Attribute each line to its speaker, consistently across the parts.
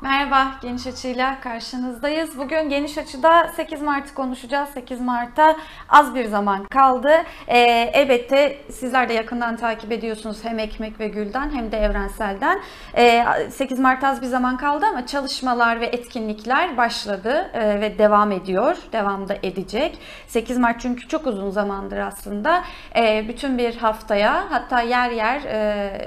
Speaker 1: Merhaba, Geniş Açı'yla karşınızdayız. Bugün Geniş Açı'da 8 Mart'ı konuşacağız. 8 Mart'a az bir zaman kaldı. Ee, elbette sizler de yakından takip ediyorsunuz hem Ekmek ve Gül'den hem de Evrensel'den. Ee, 8 Mart az bir zaman kaldı ama çalışmalar ve etkinlikler başladı e, ve devam ediyor. Devam da edecek. 8 Mart çünkü çok uzun zamandır aslında. E, bütün bir haftaya hatta yer yer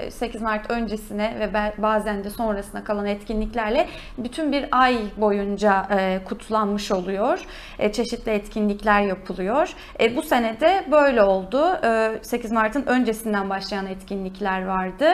Speaker 1: e, 8 Mart öncesine ve bazen de sonrasına kalan etkinliklerle bütün bir ay boyunca e, kutlanmış oluyor. E, çeşitli etkinlikler yapılıyor. E, bu sene de böyle oldu. E, 8 Mart'ın öncesinden başlayan etkinlikler vardı.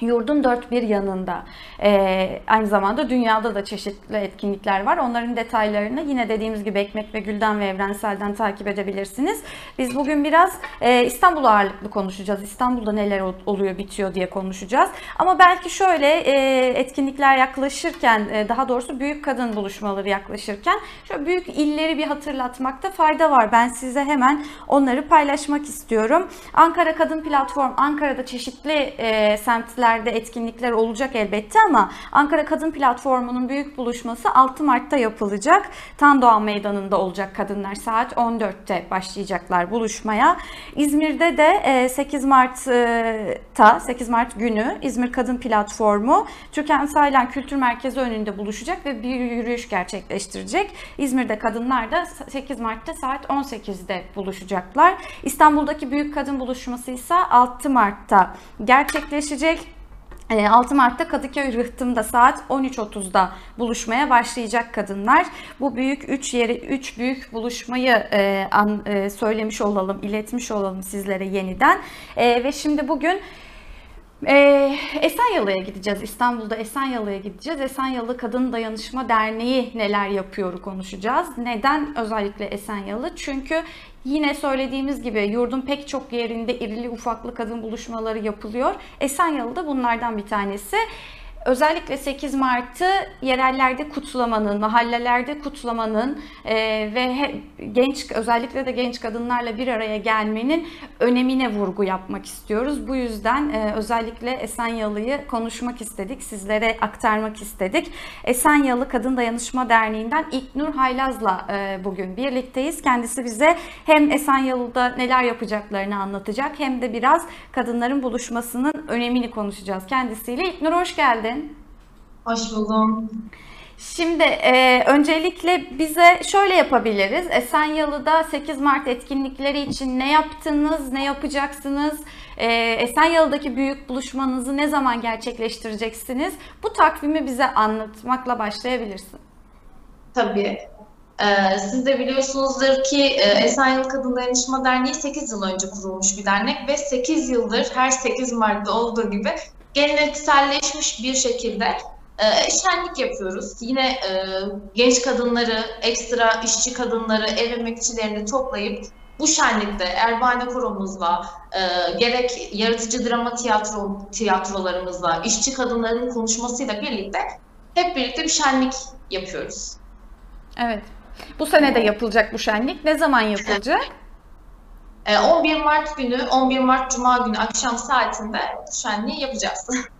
Speaker 1: Yurdun dört bir yanında. Ee, aynı zamanda dünyada da çeşitli etkinlikler var. Onların detaylarını yine dediğimiz gibi Ekmek ve Gül'den ve Evrensel'den takip edebilirsiniz. Biz bugün biraz e, İstanbul ağırlıklı konuşacağız. İstanbul'da neler ol- oluyor, bitiyor diye konuşacağız. Ama belki şöyle e, etkinlikler yaklaşırken, e, daha doğrusu büyük kadın buluşmaları yaklaşırken şöyle büyük illeri bir hatırlatmakta fayda var. Ben size hemen onları paylaşmak istiyorum. Ankara Kadın Platform, Ankara'da çeşitli e, semtlerde etkinlikler olacak elbette ama Ankara Kadın Platformu'nun büyük buluşması 6 Mart'ta yapılacak. Tandoğan Meydanı'nda olacak kadınlar saat 14'te başlayacaklar buluşmaya. İzmir'de de e, 8 Mart'ta 8 Mart günü İzmir Kadın Platformu Türkan Saylan Kültür Merkezi önünde buluşacak ve bir yürüyüş gerçekleştirecek. İzmir'de kadınlar da 8 Mart'ta saat 18'de buluşacaklar. İstanbul'daki büyük kadın buluşması ise 6 Mart'ta gerçekleşecek. E, 6 Mart'ta Kadıköy Rıhtım'da saat 13.30'da buluşmaya başlayacak kadınlar. Bu büyük 3 yeri 3 büyük buluşmayı e, an, e, söylemiş olalım, iletmiş olalım sizlere yeniden. E, ve şimdi bugün ee, Esenyalı'ya gideceğiz. İstanbul'da Esenyalı'ya gideceğiz. Esenyalı Kadın Dayanışma Derneği neler yapıyor konuşacağız. Neden özellikle Esenyalı? Çünkü yine söylediğimiz gibi yurdun pek çok yerinde irili ufaklı kadın buluşmaları yapılıyor. Esenyalı da bunlardan bir tanesi. Özellikle 8 Mart'ı yerellerde kutlamanın, mahallelerde kutlamanın e, ve he- genç özellikle de genç kadınlarla bir araya gelmenin önemine vurgu yapmak istiyoruz. Bu yüzden e, özellikle Esenyalı'yı konuşmak istedik, sizlere aktarmak istedik. Esenyalı Kadın Dayanışma Derneği'nden İlknur Haylaz'la e, bugün birlikteyiz. Kendisi bize hem Esenyalı'da neler yapacaklarını anlatacak hem de biraz kadınların buluşmasının önemini konuşacağız kendisiyle. İlknur hoş geldin.
Speaker 2: Hoş buldum.
Speaker 1: Şimdi e, öncelikle bize şöyle yapabiliriz. Esenyalı'da 8 Mart etkinlikleri için ne yaptınız, ne yapacaksınız? E, Esenyalı'daki büyük buluşmanızı ne zaman gerçekleştireceksiniz? Bu takvimi bize anlatmakla başlayabilirsin.
Speaker 2: Tabii. Ee, siz de biliyorsunuzdur ki e, Esenyurt Kadın Dayanışma Derneği 8 yıl önce kurulmuş bir dernek ve 8 yıldır her 8 Mart'ta olduğu gibi gelenekselleşmiş bir şekilde e, şenlik yapıyoruz. Yine e, genç kadınları, ekstra işçi kadınları, ev emekçilerini toplayıp bu şenlikte Erbane Koromuzla, e, gerek yaratıcı drama tiyatro tiyatrolarımızla, işçi kadınların konuşmasıyla birlikte hep birlikte bir şenlik yapıyoruz.
Speaker 1: Evet. Bu sene de yapılacak bu şenlik. Ne zaman yapılacak?
Speaker 2: E, 11 Mart günü, 11 Mart Cuma günü akşam saatinde şenliği yapacağız.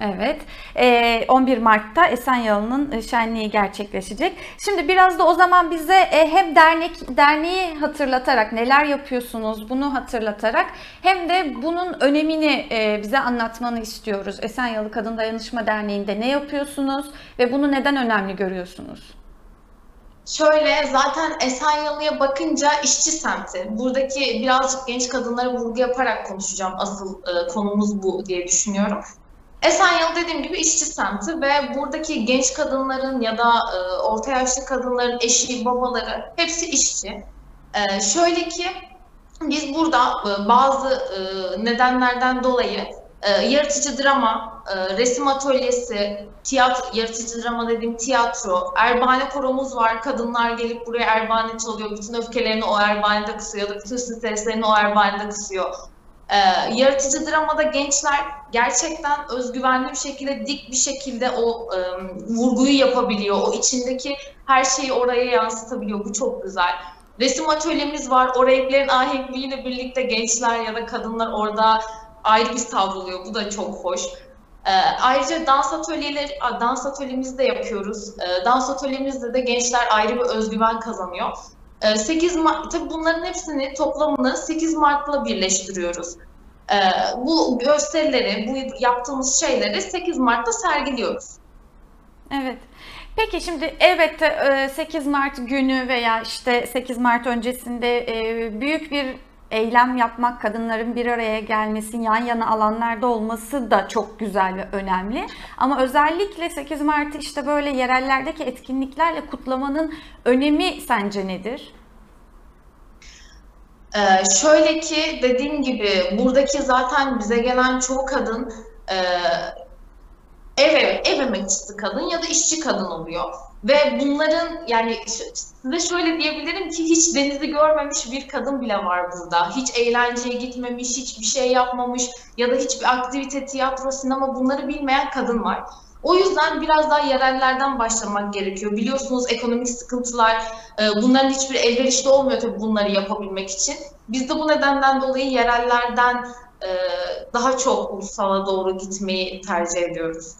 Speaker 1: Evet. Ee, 11 Mart'ta Esenyalı'nın e, şenliği gerçekleşecek. Şimdi biraz da o zaman bize e, hem dernek derneği hatırlatarak neler yapıyorsunuz bunu hatırlatarak hem de bunun önemini e, bize anlatmanı istiyoruz. Esenyalı Kadın Dayanışma Derneği'nde ne yapıyorsunuz ve bunu neden önemli görüyorsunuz?
Speaker 2: Şöyle zaten Esenyalı'ya bakınca işçi semti. Buradaki birazcık genç kadınlara vurgu yaparak konuşacağım. Asıl e, konumuz bu diye düşünüyorum. Esenyalı dediğim gibi işçi semti ve buradaki genç kadınların ya da e, orta yaşlı kadınların eşi, babaları hepsi işçi. E, şöyle ki biz burada e, bazı e, nedenlerden dolayı e, yaratıcı drama, e, resim atölyesi, tiyatro, yaratıcı drama dediğim tiyatro, erbane koromuz var. Kadınlar gelip buraya erbane çalıyor. Bütün öfkelerini o erbanede da bütün streslerini o erbanede kusuyor. Ee, yaratıcı dramada gençler gerçekten özgüvenli bir şekilde, dik bir şekilde o e, vurguyu yapabiliyor. O içindeki her şeyi oraya yansıtabiliyor. Bu çok güzel. Resim atölyemiz var. O renklerin ahenkliğiyle birlikte gençler ya da kadınlar orada ayrı bir savruluyor. Bu da çok hoş. Ee, ayrıca dans atölyeleri, dans atölyemizi de yapıyoruz. Ee, dans atölyemizde de gençler ayrı bir özgüven kazanıyor. Ee, 8 Mart, tabii bunların hepsini toplamını 8 Mart'la birleştiriyoruz. Ee, bu gösterileri, bu yaptığımız şeyleri 8 Mart'ta sergiliyoruz.
Speaker 1: Evet. Peki şimdi elbette e, 8 Mart günü veya işte 8 Mart öncesinde e, büyük bir eylem yapmak, kadınların bir araya gelmesi, yan yana alanlarda olması da çok güzel ve önemli. Ama özellikle 8 Mart'ı işte böyle yerellerdeki etkinliklerle kutlamanın önemi sence nedir?
Speaker 2: Ee, şöyle ki dediğim gibi buradaki zaten bize gelen çoğu kadın e, ev, ev emekçisi kadın ya da işçi kadın oluyor. Ve bunların yani size şöyle diyebilirim ki hiç denizi görmemiş bir kadın bile var burada. Hiç eğlenceye gitmemiş, hiçbir şey yapmamış ya da hiçbir aktivite, tiyatro, sinema bunları bilmeyen kadın var. O yüzden biraz daha yerellerden başlamak gerekiyor. Biliyorsunuz ekonomik sıkıntılar, e, bunların hiçbir elverişli olmuyor tabii bunları yapabilmek için. Biz de bu nedenden dolayı yerellerden e, daha çok ulusala doğru gitmeyi tercih ediyoruz.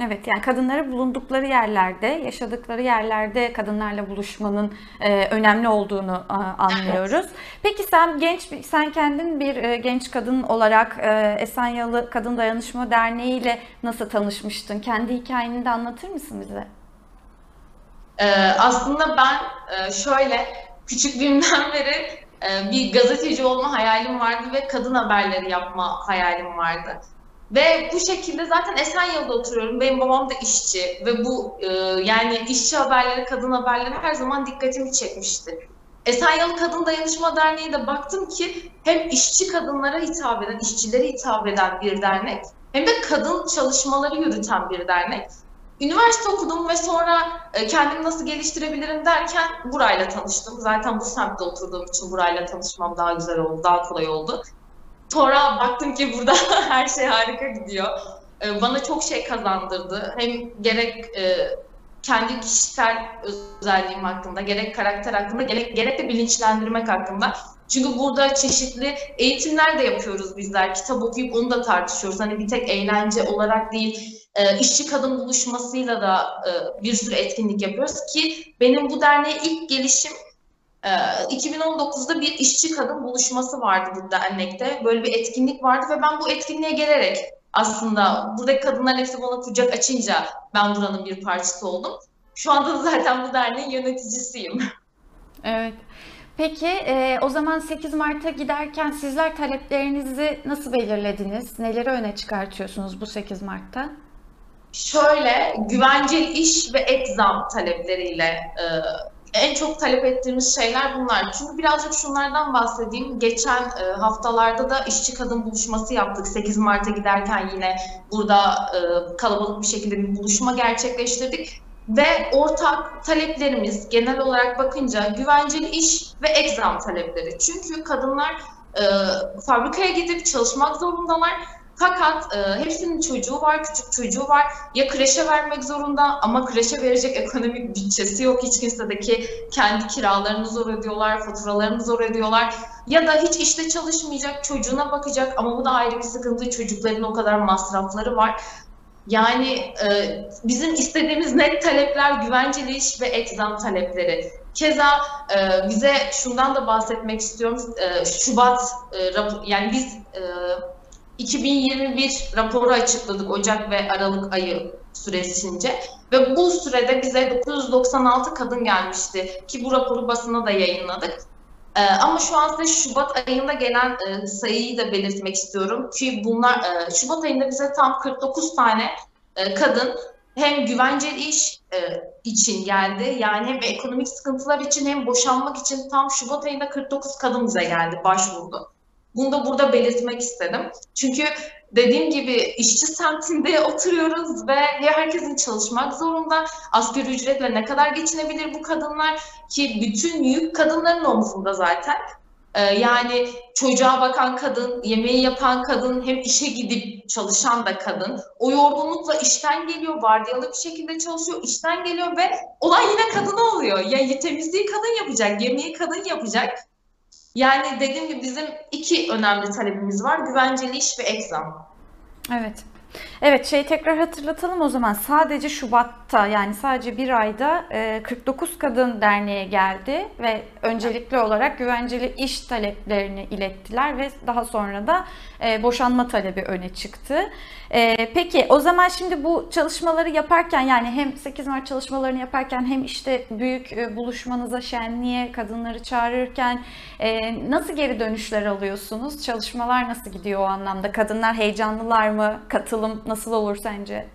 Speaker 1: Evet yani kadınları bulundukları yerlerde, yaşadıkları yerlerde kadınlarla buluşmanın e, önemli olduğunu a, anlıyoruz. Peki sen genç sen kendin bir e, genç kadın olarak e, Esenyalı Kadın Dayanışma Derneği ile nasıl tanışmıştın? Kendi hikayeni de anlatır mısın bize?
Speaker 2: Ee, aslında ben e, şöyle küçüklüğümden beri e, bir gazeteci olma hayalim vardı ve kadın haberleri yapma hayalim vardı. Ve bu şekilde zaten Esenyurt'ta oturuyorum. Benim babam da işçi ve bu e, yani işçi haberleri, kadın haberleri her zaman dikkatimi çekmişti. Esenyurt Kadın Dayanışma Derneği de baktım ki hem işçi kadınlara hitap eden, işçilere hitap eden bir dernek hem de kadın çalışmaları yürüten bir dernek. Üniversite okudum ve sonra e, kendimi nasıl geliştirebilirim derken burayla tanıştım. Zaten bu semtte oturduğum için burayla tanışmam daha güzel oldu, daha kolay oldu. Sonra baktım ki burada her şey harika gidiyor. E, Bana çok şey kazandırdı. Hem gerek e, kendi kişisel özelliğim hakkında, gerek karakter hakkında, gerek, gerek de bilinçlendirmek hakkında. Çünkü burada çeşitli eğitimler de yapıyoruz bizler. Kitap okuyup onu da tartışıyoruz. Hani bir tek eğlence olarak değil, e, işçi kadın buluşmasıyla da e, bir sürü etkinlik yapıyoruz ki benim bu derneğe ilk gelişim e, 2019'da bir işçi kadın buluşması vardı bu dernekte. Böyle bir etkinlik vardı ve ben bu etkinliğe gelerek aslında buradaki kadınların hepsi bana kucak açınca ben buranın bir parçası oldum. Şu anda da zaten bu derneğin yöneticisiyim.
Speaker 1: Evet. Peki e, o zaman 8 Mart'a giderken sizler taleplerinizi nasıl belirlediniz? Neleri öne çıkartıyorsunuz bu 8 Mart'ta?
Speaker 2: Şöyle güvenceli iş ve ek zam talepleriyle e, en çok talep ettiğimiz şeyler bunlar. Çünkü birazcık şunlardan bahsedeyim. Geçen e, haftalarda da işçi kadın buluşması yaptık. 8 Mart'a giderken yine burada e, kalabalık bir şekilde bir buluşma gerçekleştirdik. Ve ortak taleplerimiz genel olarak bakınca güvenceli iş ve ek zam talepleri. Çünkü kadınlar e, fabrikaya gidip çalışmak zorundalar. Fakat e, hepsinin çocuğu var, küçük çocuğu var. Ya kreşe vermek zorunda ama kreşe verecek ekonomik bütçesi yok. Hiç kimsedeki kendi kiralarını zor ödüyorlar, faturalarını zor ödüyorlar. Ya da hiç işte çalışmayacak, çocuğuna bakacak ama bu da ayrı bir sıkıntı. Çocukların o kadar masrafları var. Yani e, bizim istediğimiz net talepler güvenceli iş ve ek zam talepleri. Keza e, bize şundan da bahsetmek istiyorum. E, Şubat e, yani biz e, 2021 raporu açıkladık Ocak ve Aralık ayı süresince ve bu sürede bize 996 kadın gelmişti ki bu raporu basına da yayınladık. Ee, ama şu an size Şubat ayında gelen e, sayıyı da belirtmek istiyorum ki bunlar e, Şubat ayında bize tam 49 tane e, kadın hem güvenceli iş e, için geldi yani hem ekonomik sıkıntılar için hem boşanmak için tam Şubat ayında 49 kadın bize geldi başvurdu. Bunu da burada belirtmek istedim. Çünkü dediğim gibi işçi semtinde oturuyoruz ve herkesin çalışmak zorunda. Asgari ücretle ne kadar geçinebilir bu kadınlar ki bütün yük kadınların omzunda zaten. Ee, yani çocuğa bakan kadın, yemeği yapan kadın, hem işe gidip çalışan da kadın. O yorgunlukla işten geliyor, vardiyalı bir şekilde çalışıyor, işten geliyor ve olan yine kadın oluyor. Ya temizliği kadın yapacak, yemeği kadın yapacak. Yani dediğim gibi bizim iki önemli talebimiz var. Güvenceli iş ve ek zam.
Speaker 1: Evet. Evet şey tekrar hatırlatalım o zaman sadece Şubat'ta yani sadece bir ayda e, 49 kadın derneğe geldi ve öncelikli olarak güvenceli iş taleplerini ilettiler ve daha sonra da e, boşanma talebi öne çıktı. E, peki o zaman şimdi bu çalışmaları yaparken yani hem 8 Mart çalışmalarını yaparken hem işte büyük e, buluşmanıza şenliğe kadınları çağırırken e, nasıl geri dönüşler alıyorsunuz? Çalışmalar nasıl gidiyor o anlamda? Kadınlar heyecanlılar mı? Katılım nasıl olur sence?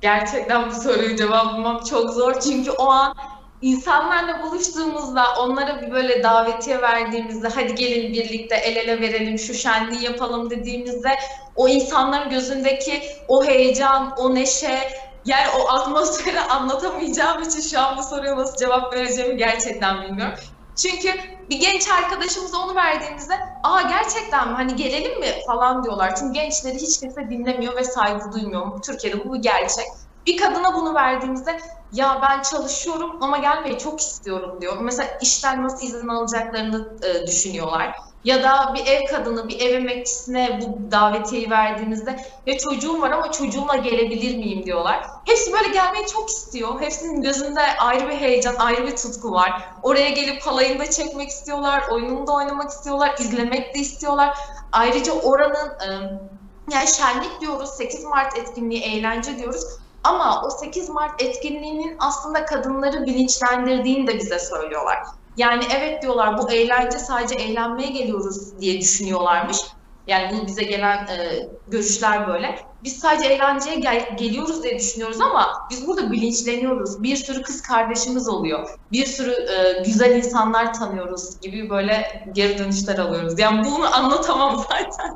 Speaker 2: Gerçekten bu soruyu cevaplamak çok zor. Çünkü o an insanlarla buluştuğumuzda, onlara bir böyle davetiye verdiğimizde, hadi gelin birlikte el ele verelim, şu şenliği yapalım dediğimizde o insanların gözündeki o heyecan, o neşe, yani o atmosferi anlatamayacağım için şu an bu soruya nasıl cevap vereceğimi gerçekten bilmiyorum. Çünkü bir genç arkadaşımıza onu verdiğimizde aa gerçekten mi hani gelelim mi falan diyorlar. Çünkü gençleri hiç kimse dinlemiyor ve saygı duymuyor. Türkiye'de bu bir gerçek. Bir kadına bunu verdiğimizde ya ben çalışıyorum ama gelmeyi çok istiyorum diyor. Mesela işten nasıl izin alacaklarını e, düşünüyorlar. Ya da bir ev kadını, bir ev emekçisine bu davetiyeyi verdiğimizde ya çocuğum var ama çocuğumla gelebilir miyim diyorlar. Hepsi böyle gelmeyi çok istiyor. Hepsinin gözünde ayrı bir heyecan, ayrı bir tutku var. Oraya gelip halayını da çekmek istiyorlar, oyununu da oynamak istiyorlar, izlemek de istiyorlar. Ayrıca oranın e, yani şenlik diyoruz, 8 Mart etkinliği, eğlence diyoruz. Ama o 8 Mart etkinliğinin aslında kadınları bilinçlendirdiğini de bize söylüyorlar. Yani evet diyorlar bu eğlence sadece eğlenmeye geliyoruz diye düşünüyorlarmış. Yani bu bize gelen e, görüşler böyle. Biz sadece eğlenceye gel- geliyoruz diye düşünüyoruz ama biz burada bilinçleniyoruz. Bir sürü kız kardeşimiz oluyor. Bir sürü e, güzel insanlar tanıyoruz gibi böyle geri dönüşler alıyoruz. Yani bunu anlatamam zaten.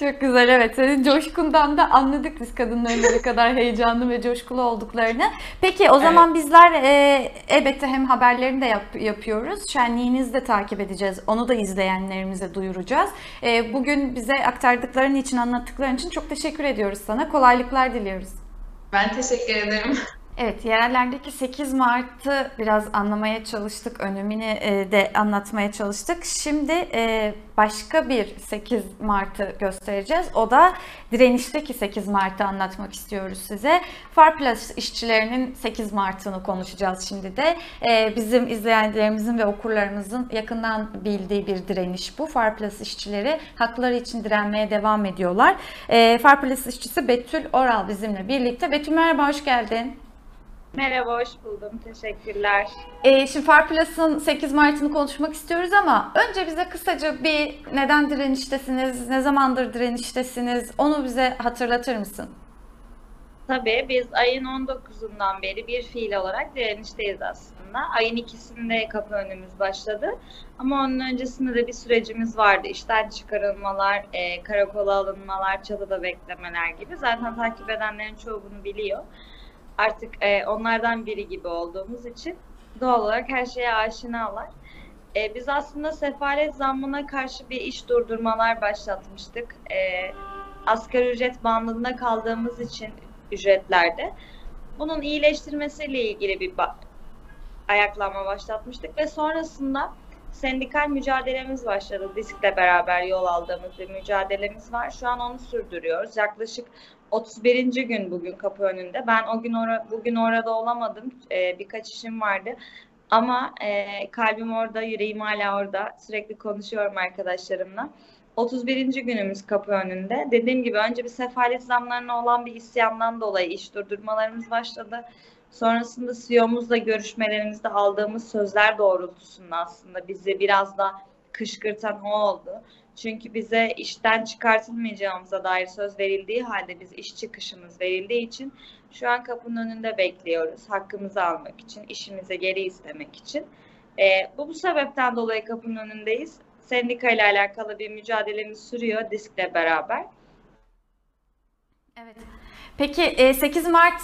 Speaker 1: Çok güzel evet. Senin coşkundan da anladık biz kadınların ne kadar heyecanlı ve coşkulu olduklarını. Peki o zaman bizler e, elbette hem haberlerini de yap- yapıyoruz. Şenliğinizi de takip edeceğiz. Onu da izleyenlerimize duyuracağız. E, bugün bize aktardıkların için, anlattıkların için çok teşekkür ediyoruz sana. Kolaylıklar diliyoruz.
Speaker 2: Ben teşekkür ederim.
Speaker 1: Evet, yerellerdeki 8 Mart'ı biraz anlamaya çalıştık, önemini e, de anlatmaya çalıştık. Şimdi e, başka bir 8 Mart'ı göstereceğiz. O da direnişteki 8 Mart'ı anlatmak istiyoruz size. Farplas işçilerinin 8 Mart'ını konuşacağız şimdi de. E, Bizim izleyenlerimizin ve okurlarımızın yakından bildiği bir direniş bu. Farplas işçileri hakları için direnmeye devam ediyorlar. Farplas işçisi Betül Oral bizimle birlikte. Betül merhaba, hoş geldin.
Speaker 3: Merhaba, hoş buldum. Teşekkürler.
Speaker 1: Ee, şimdi Farplus'ın 8 Mart'ını konuşmak istiyoruz ama önce bize kısaca bir neden direniştesiniz, ne zamandır direniştesiniz onu bize hatırlatır mısın?
Speaker 3: Tabii biz ayın 19'undan beri bir fiil olarak direnişteyiz aslında. Ayın ikisinde kapı önümüz başladı. Ama onun öncesinde de bir sürecimiz vardı. İşten çıkarılmalar, e, karakola alınmalar, çatıda beklemeler gibi. Zaten takip edenlerin çoğu bunu biliyor. Artık e, onlardan biri gibi olduğumuz için doğal olarak her şeye aşinalar. E, biz aslında sefalet zammına karşı bir iş durdurmalar başlatmıştık. E, asgari ücret bandında kaldığımız için ücretlerde. Bunun iyileştirmesiyle ilgili bir ayaklanma başlatmıştık ve sonrasında sendikal mücadelemiz başladı. DİSK'le beraber yol aldığımız bir mücadelemiz var. Şu an onu sürdürüyoruz. Yaklaşık 31. gün bugün kapı önünde. Ben o gün ora, bugün orada olamadım. Ee, birkaç işim vardı. Ama e, kalbim orada, yüreğim hala orada. Sürekli konuşuyorum arkadaşlarımla. 31. günümüz kapı önünde. Dediğim gibi önce bir sefalet zamlarına olan bir isyandan dolayı iş durdurmalarımız başladı. Sonrasında CEO'muzla görüşmelerimizde aldığımız sözler doğrultusunda aslında bizi biraz da kışkırtan o oldu. Çünkü bize işten çıkartılmayacağımıza dair söz verildiği halde biz iş çıkışımız verildiği için şu an kapının önünde bekliyoruz. Hakkımızı almak için, işimize geri istemek için. Ee, bu bu sebepten dolayı kapının önündeyiz. Sendika ile alakalı bir mücadelemiz sürüyor DİSK'le beraber.
Speaker 1: Evet. Peki e, 8 Mart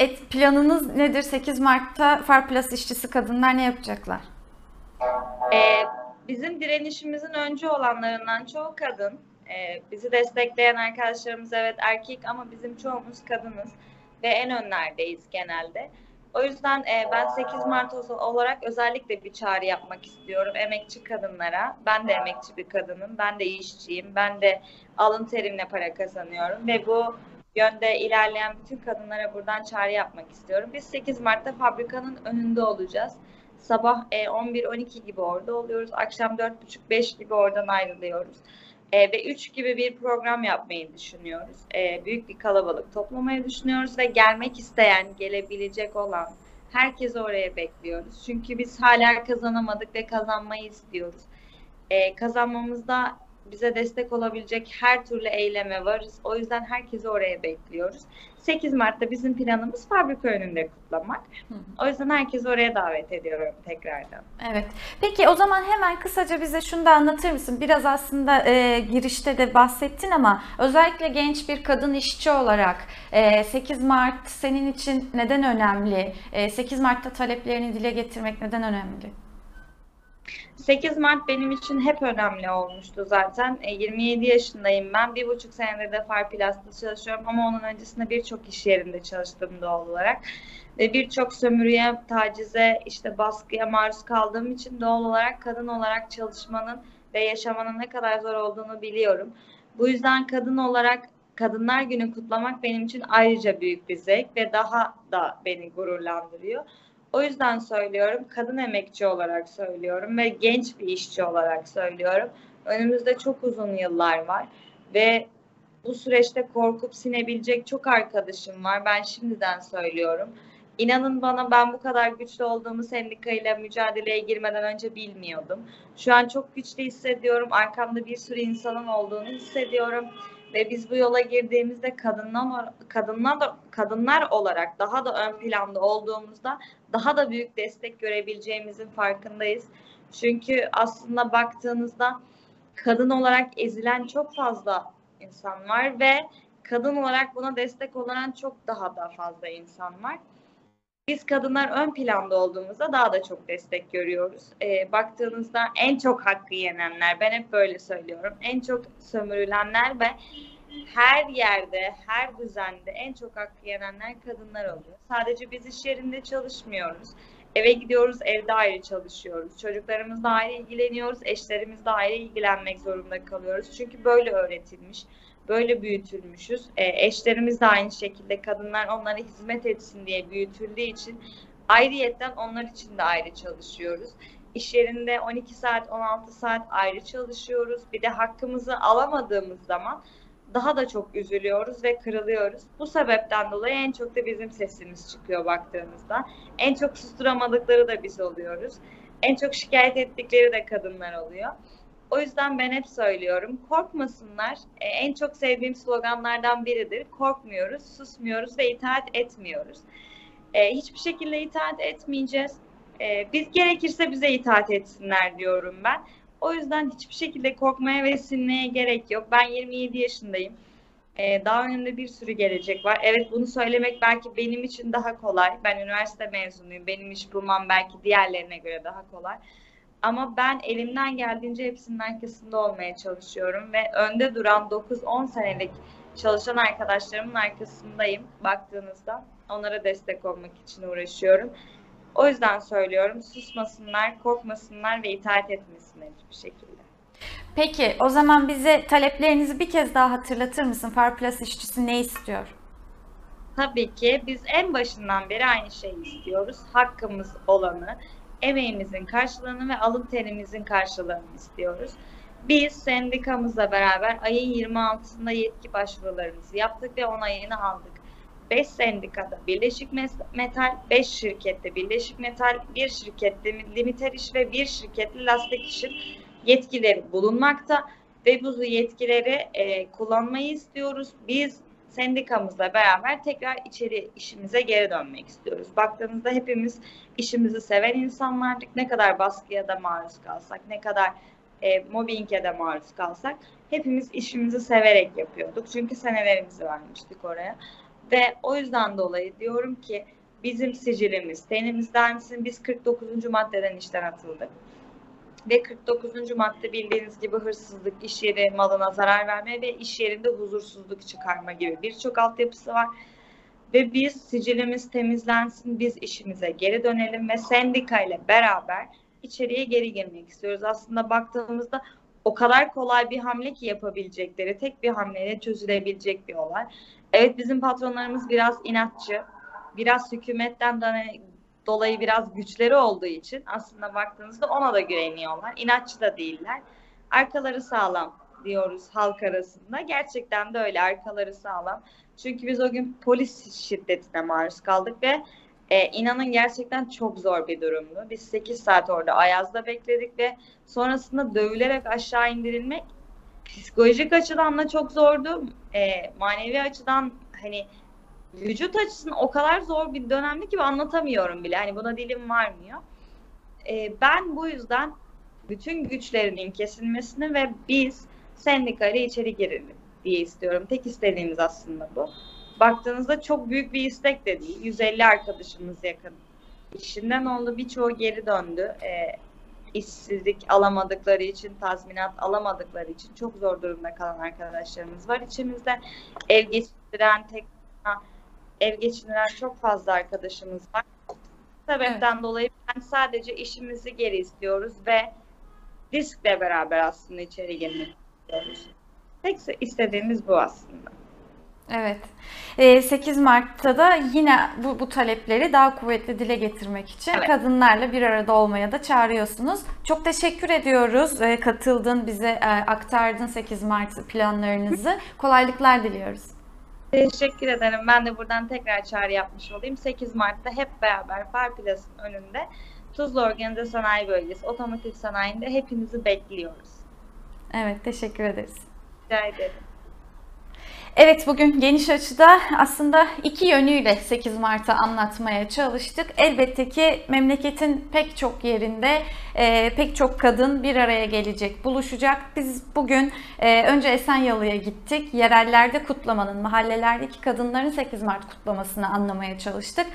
Speaker 1: et planınız nedir? 8 Mart'ta Farplas işçisi kadınlar ne yapacaklar?
Speaker 3: Ee, bizim direnişimizin öncü olanlarından çoğu kadın. Ee, bizi destekleyen arkadaşlarımız evet erkek ama bizim çoğumuz kadınız ve en önlerdeyiz genelde. O yüzden e, ben 8 Mart olarak özellikle bir çağrı yapmak istiyorum emekçi kadınlara. Ben de emekçi bir kadınım, ben de işçiyim, ben de alın terimle para kazanıyorum ve bu yönde ilerleyen bütün kadınlara buradan çağrı yapmak istiyorum. Biz 8 Mart'ta fabrikanın önünde olacağız. Sabah e, 11-12 gibi orada oluyoruz. Akşam 4.30-5 gibi oradan ayrılıyoruz. E, ve 3 gibi bir program yapmayı düşünüyoruz. E, büyük bir kalabalık toplamayı düşünüyoruz ve gelmek isteyen, gelebilecek olan herkesi oraya bekliyoruz. Çünkü biz hala kazanamadık ve kazanmayı istiyoruz. E, kazanmamızda bize destek olabilecek her türlü eyleme varız. O yüzden herkesi oraya bekliyoruz. 8 Mart'ta bizim planımız fabrika önünde kutlamak. O yüzden herkesi oraya davet ediyorum tekrardan.
Speaker 1: Evet. Peki o zaman hemen kısaca bize şunu da anlatır mısın? Biraz aslında e, girişte de bahsettin ama özellikle genç bir kadın işçi olarak e, 8 Mart senin için neden önemli? E, 8 Mart'ta taleplerini dile getirmek neden önemli?
Speaker 3: 8 Mart benim için hep önemli olmuştu zaten. E, 27 yaşındayım ben. Bir buçuk senedir de Farplas'ta çalışıyorum ama onun öncesinde birçok iş yerinde çalıştım doğal olarak. Ve birçok sömürüye, tacize, işte baskıya maruz kaldığım için doğal olarak kadın olarak çalışmanın ve yaşamanın ne kadar zor olduğunu biliyorum. Bu yüzden kadın olarak Kadınlar Günü kutlamak benim için ayrıca büyük bir zevk ve daha da beni gururlandırıyor. O yüzden söylüyorum, kadın emekçi olarak söylüyorum ve genç bir işçi olarak söylüyorum. Önümüzde çok uzun yıllar var ve bu süreçte korkup sinebilecek çok arkadaşım var. Ben şimdiden söylüyorum. İnanın bana ben bu kadar güçlü olduğumu sendikayla mücadeleye girmeden önce bilmiyordum. Şu an çok güçlü hissediyorum. Arkamda bir sürü insanın olduğunu hissediyorum ve biz bu yola girdiğimizde kadınlar kadınlar kadınlar olarak daha da ön planda olduğumuzda daha da büyük destek görebileceğimizin farkındayız. Çünkü aslında baktığınızda kadın olarak ezilen çok fazla insan var ve kadın olarak buna destek olan çok daha da fazla insan var. Biz kadınlar ön planda olduğumuzda daha da çok destek görüyoruz. E, baktığınızda en çok hakkı yenenler, ben hep böyle söylüyorum, en çok sömürülenler ve her yerde, her düzende en çok hakkı yenenler kadınlar oluyor. Sadece biz iş yerinde çalışmıyoruz. Eve gidiyoruz, evde ayrı çalışıyoruz. Çocuklarımızla ayrı ilgileniyoruz, eşlerimizle ayrı ilgilenmek zorunda kalıyoruz. Çünkü böyle öğretilmiş, böyle büyütülmüşüz. E, eşlerimiz de aynı şekilde kadınlar onlara hizmet etsin diye büyütüldüğü için ayrıyetten onlar için de ayrı çalışıyoruz. İş yerinde 12 saat, 16 saat ayrı çalışıyoruz. Bir de hakkımızı alamadığımız zaman daha da çok üzülüyoruz ve kırılıyoruz. Bu sebepten dolayı en çok da bizim sesimiz çıkıyor baktığımızda. En çok susturamadıkları da biz oluyoruz. En çok şikayet ettikleri de kadınlar oluyor. O yüzden ben hep söylüyorum, korkmasınlar. E, en çok sevdiğim sloganlardan biridir. Korkmuyoruz, susmuyoruz ve itaat etmiyoruz. E, hiçbir şekilde itaat etmeyeceğiz. E, biz gerekirse bize itaat etsinler diyorum ben. O yüzden hiçbir şekilde korkmaya ve sinmeye gerek yok. Ben 27 yaşındayım. Ee, daha önümde bir sürü gelecek var. Evet bunu söylemek belki benim için daha kolay. Ben üniversite mezunuyum. Benim iş bulmam belki diğerlerine göre daha kolay. Ama ben elimden geldiğince hepsinin arkasında olmaya çalışıyorum ve önde duran 9-10 senelik çalışan arkadaşlarımın arkasındayım baktığınızda. Onlara destek olmak için uğraşıyorum. O yüzden söylüyorum susmasınlar, korkmasınlar ve itaat etmesinler hiçbir şekilde.
Speaker 1: Peki o zaman bize taleplerinizi bir kez daha hatırlatır mısın? Farplas işçisi ne istiyor?
Speaker 3: Tabii ki biz en başından beri aynı şeyi istiyoruz. Hakkımız olanı, emeğimizin karşılığını ve alın terimizin karşılığını istiyoruz. Biz sendikamızla beraber ayın 26'sında yetki başvurularımızı yaptık ve onayını aldık. 5 sendikada Birleşik Metal, 5 şirkette Birleşik Metal, 1 şirkette Limiter İş ve 1 şirketli Lastik İş'in yetkileri bulunmakta ve bu yetkileri e, kullanmayı istiyoruz. Biz sendikamızla beraber tekrar içeri işimize geri dönmek istiyoruz. Baktığınızda hepimiz işimizi seven insanlardık. Ne kadar baskıya da maruz kalsak, ne kadar e, mobbinge de maruz kalsak hepimiz işimizi severek yapıyorduk. Çünkü senelerimizi vermiştik oraya. Ve o yüzden dolayı diyorum ki bizim sicilimiz, tenimizdensin biz 49. maddeden işten atıldık. Ve 49. madde bildiğiniz gibi hırsızlık, iş yeri malına zarar verme ve iş yerinde huzursuzluk çıkarma gibi birçok altyapısı var. ve biz sicilimiz temizlensin, biz işimize geri dönelim ve sendikayla beraber içeriye geri girmek istiyoruz. Aslında baktığımızda o kadar kolay bir hamle ki yapabilecekleri, tek bir hamleyle çözülebilecek bir olay. Evet bizim patronlarımız biraz inatçı, biraz hükümetten dolayı biraz güçleri olduğu için aslında baktığınızda ona da güveniyorlar. İnatçı da değiller. Arkaları sağlam diyoruz halk arasında. Gerçekten de öyle arkaları sağlam. Çünkü biz o gün polis şiddetine maruz kaldık ve e, inanın gerçekten çok zor bir durumdu. Biz 8 saat orada Ayaz'da bekledik ve sonrasında dövülerek aşağı indirilmek psikolojik açıdan da çok zordu. E, manevi açıdan hani vücut açısından o kadar zor bir dönemdi ki anlatamıyorum bile. Hani buna dilim varmıyor. E, ben bu yüzden bütün güçlerinin kesilmesini ve biz sendikayla içeri girelim diye istiyorum. Tek istediğimiz aslında bu. Baktığınızda çok büyük bir istek de değil. 150 arkadaşımız yakın. İşinden oldu birçoğu geri döndü. E, işsizlik alamadıkları için, tazminat alamadıkları için çok zor durumda kalan arkadaşlarımız var. İçimizde ev geçiren, tek ev geçindiren çok fazla arkadaşımız var. Bu sebepten evet. dolayı ben sadece işimizi geri istiyoruz ve riskle beraber aslında içeri girmek istiyoruz. Tek istediğimiz bu aslında.
Speaker 1: Evet. 8 Mart'ta da yine bu, bu talepleri daha kuvvetli dile getirmek için evet. kadınlarla bir arada olmaya da çağırıyorsunuz. Çok teşekkür ediyoruz. Katıldın, bize aktardın 8 Mart planlarınızı. Kolaylıklar diliyoruz.
Speaker 3: Teşekkür ederim. Ben de buradan tekrar çağrı yapmış olayım. 8 Mart'ta hep beraber Farplas'ın önünde Tuzla Organize Sanayi Bölgesi Otomotiv Sanayi'nde hepinizi bekliyoruz.
Speaker 1: Evet, teşekkür ederiz.
Speaker 3: Rica ederim.
Speaker 1: Evet bugün geniş açıda aslında iki yönüyle 8 Mart'ı anlatmaya çalıştık. Elbette ki memleketin pek çok yerinde e, pek çok kadın bir araya gelecek, buluşacak. Biz bugün e, önce Esenyalı'ya gittik. Yerellerde kutlamanın, mahallelerdeki kadınların 8 Mart kutlamasını anlamaya çalıştık.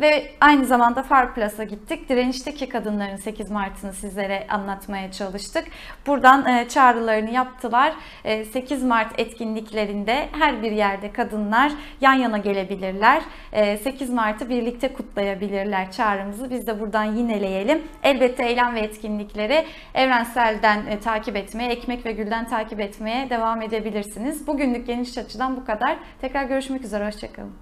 Speaker 1: Ve aynı zamanda Farplas'a gittik. Direnişteki kadınların 8 Mart'ını sizlere anlatmaya çalıştık. Buradan e, çağrılarını yaptılar. E, 8 Mart etkinliklerinde her bir yerde kadınlar yan yana gelebilirler. E, 8 Mart'ı birlikte kutlayabilirler çağrımızı. Biz de buradan yineleyelim. Elbette eylem ve etkinlikleri Evrensel'den e, takip etmeye, Ekmek ve Gül'den takip etmeye devam edebilirsiniz. Bugünlük geniş açıdan bu kadar. Tekrar görüşmek üzere. Hoşçakalın.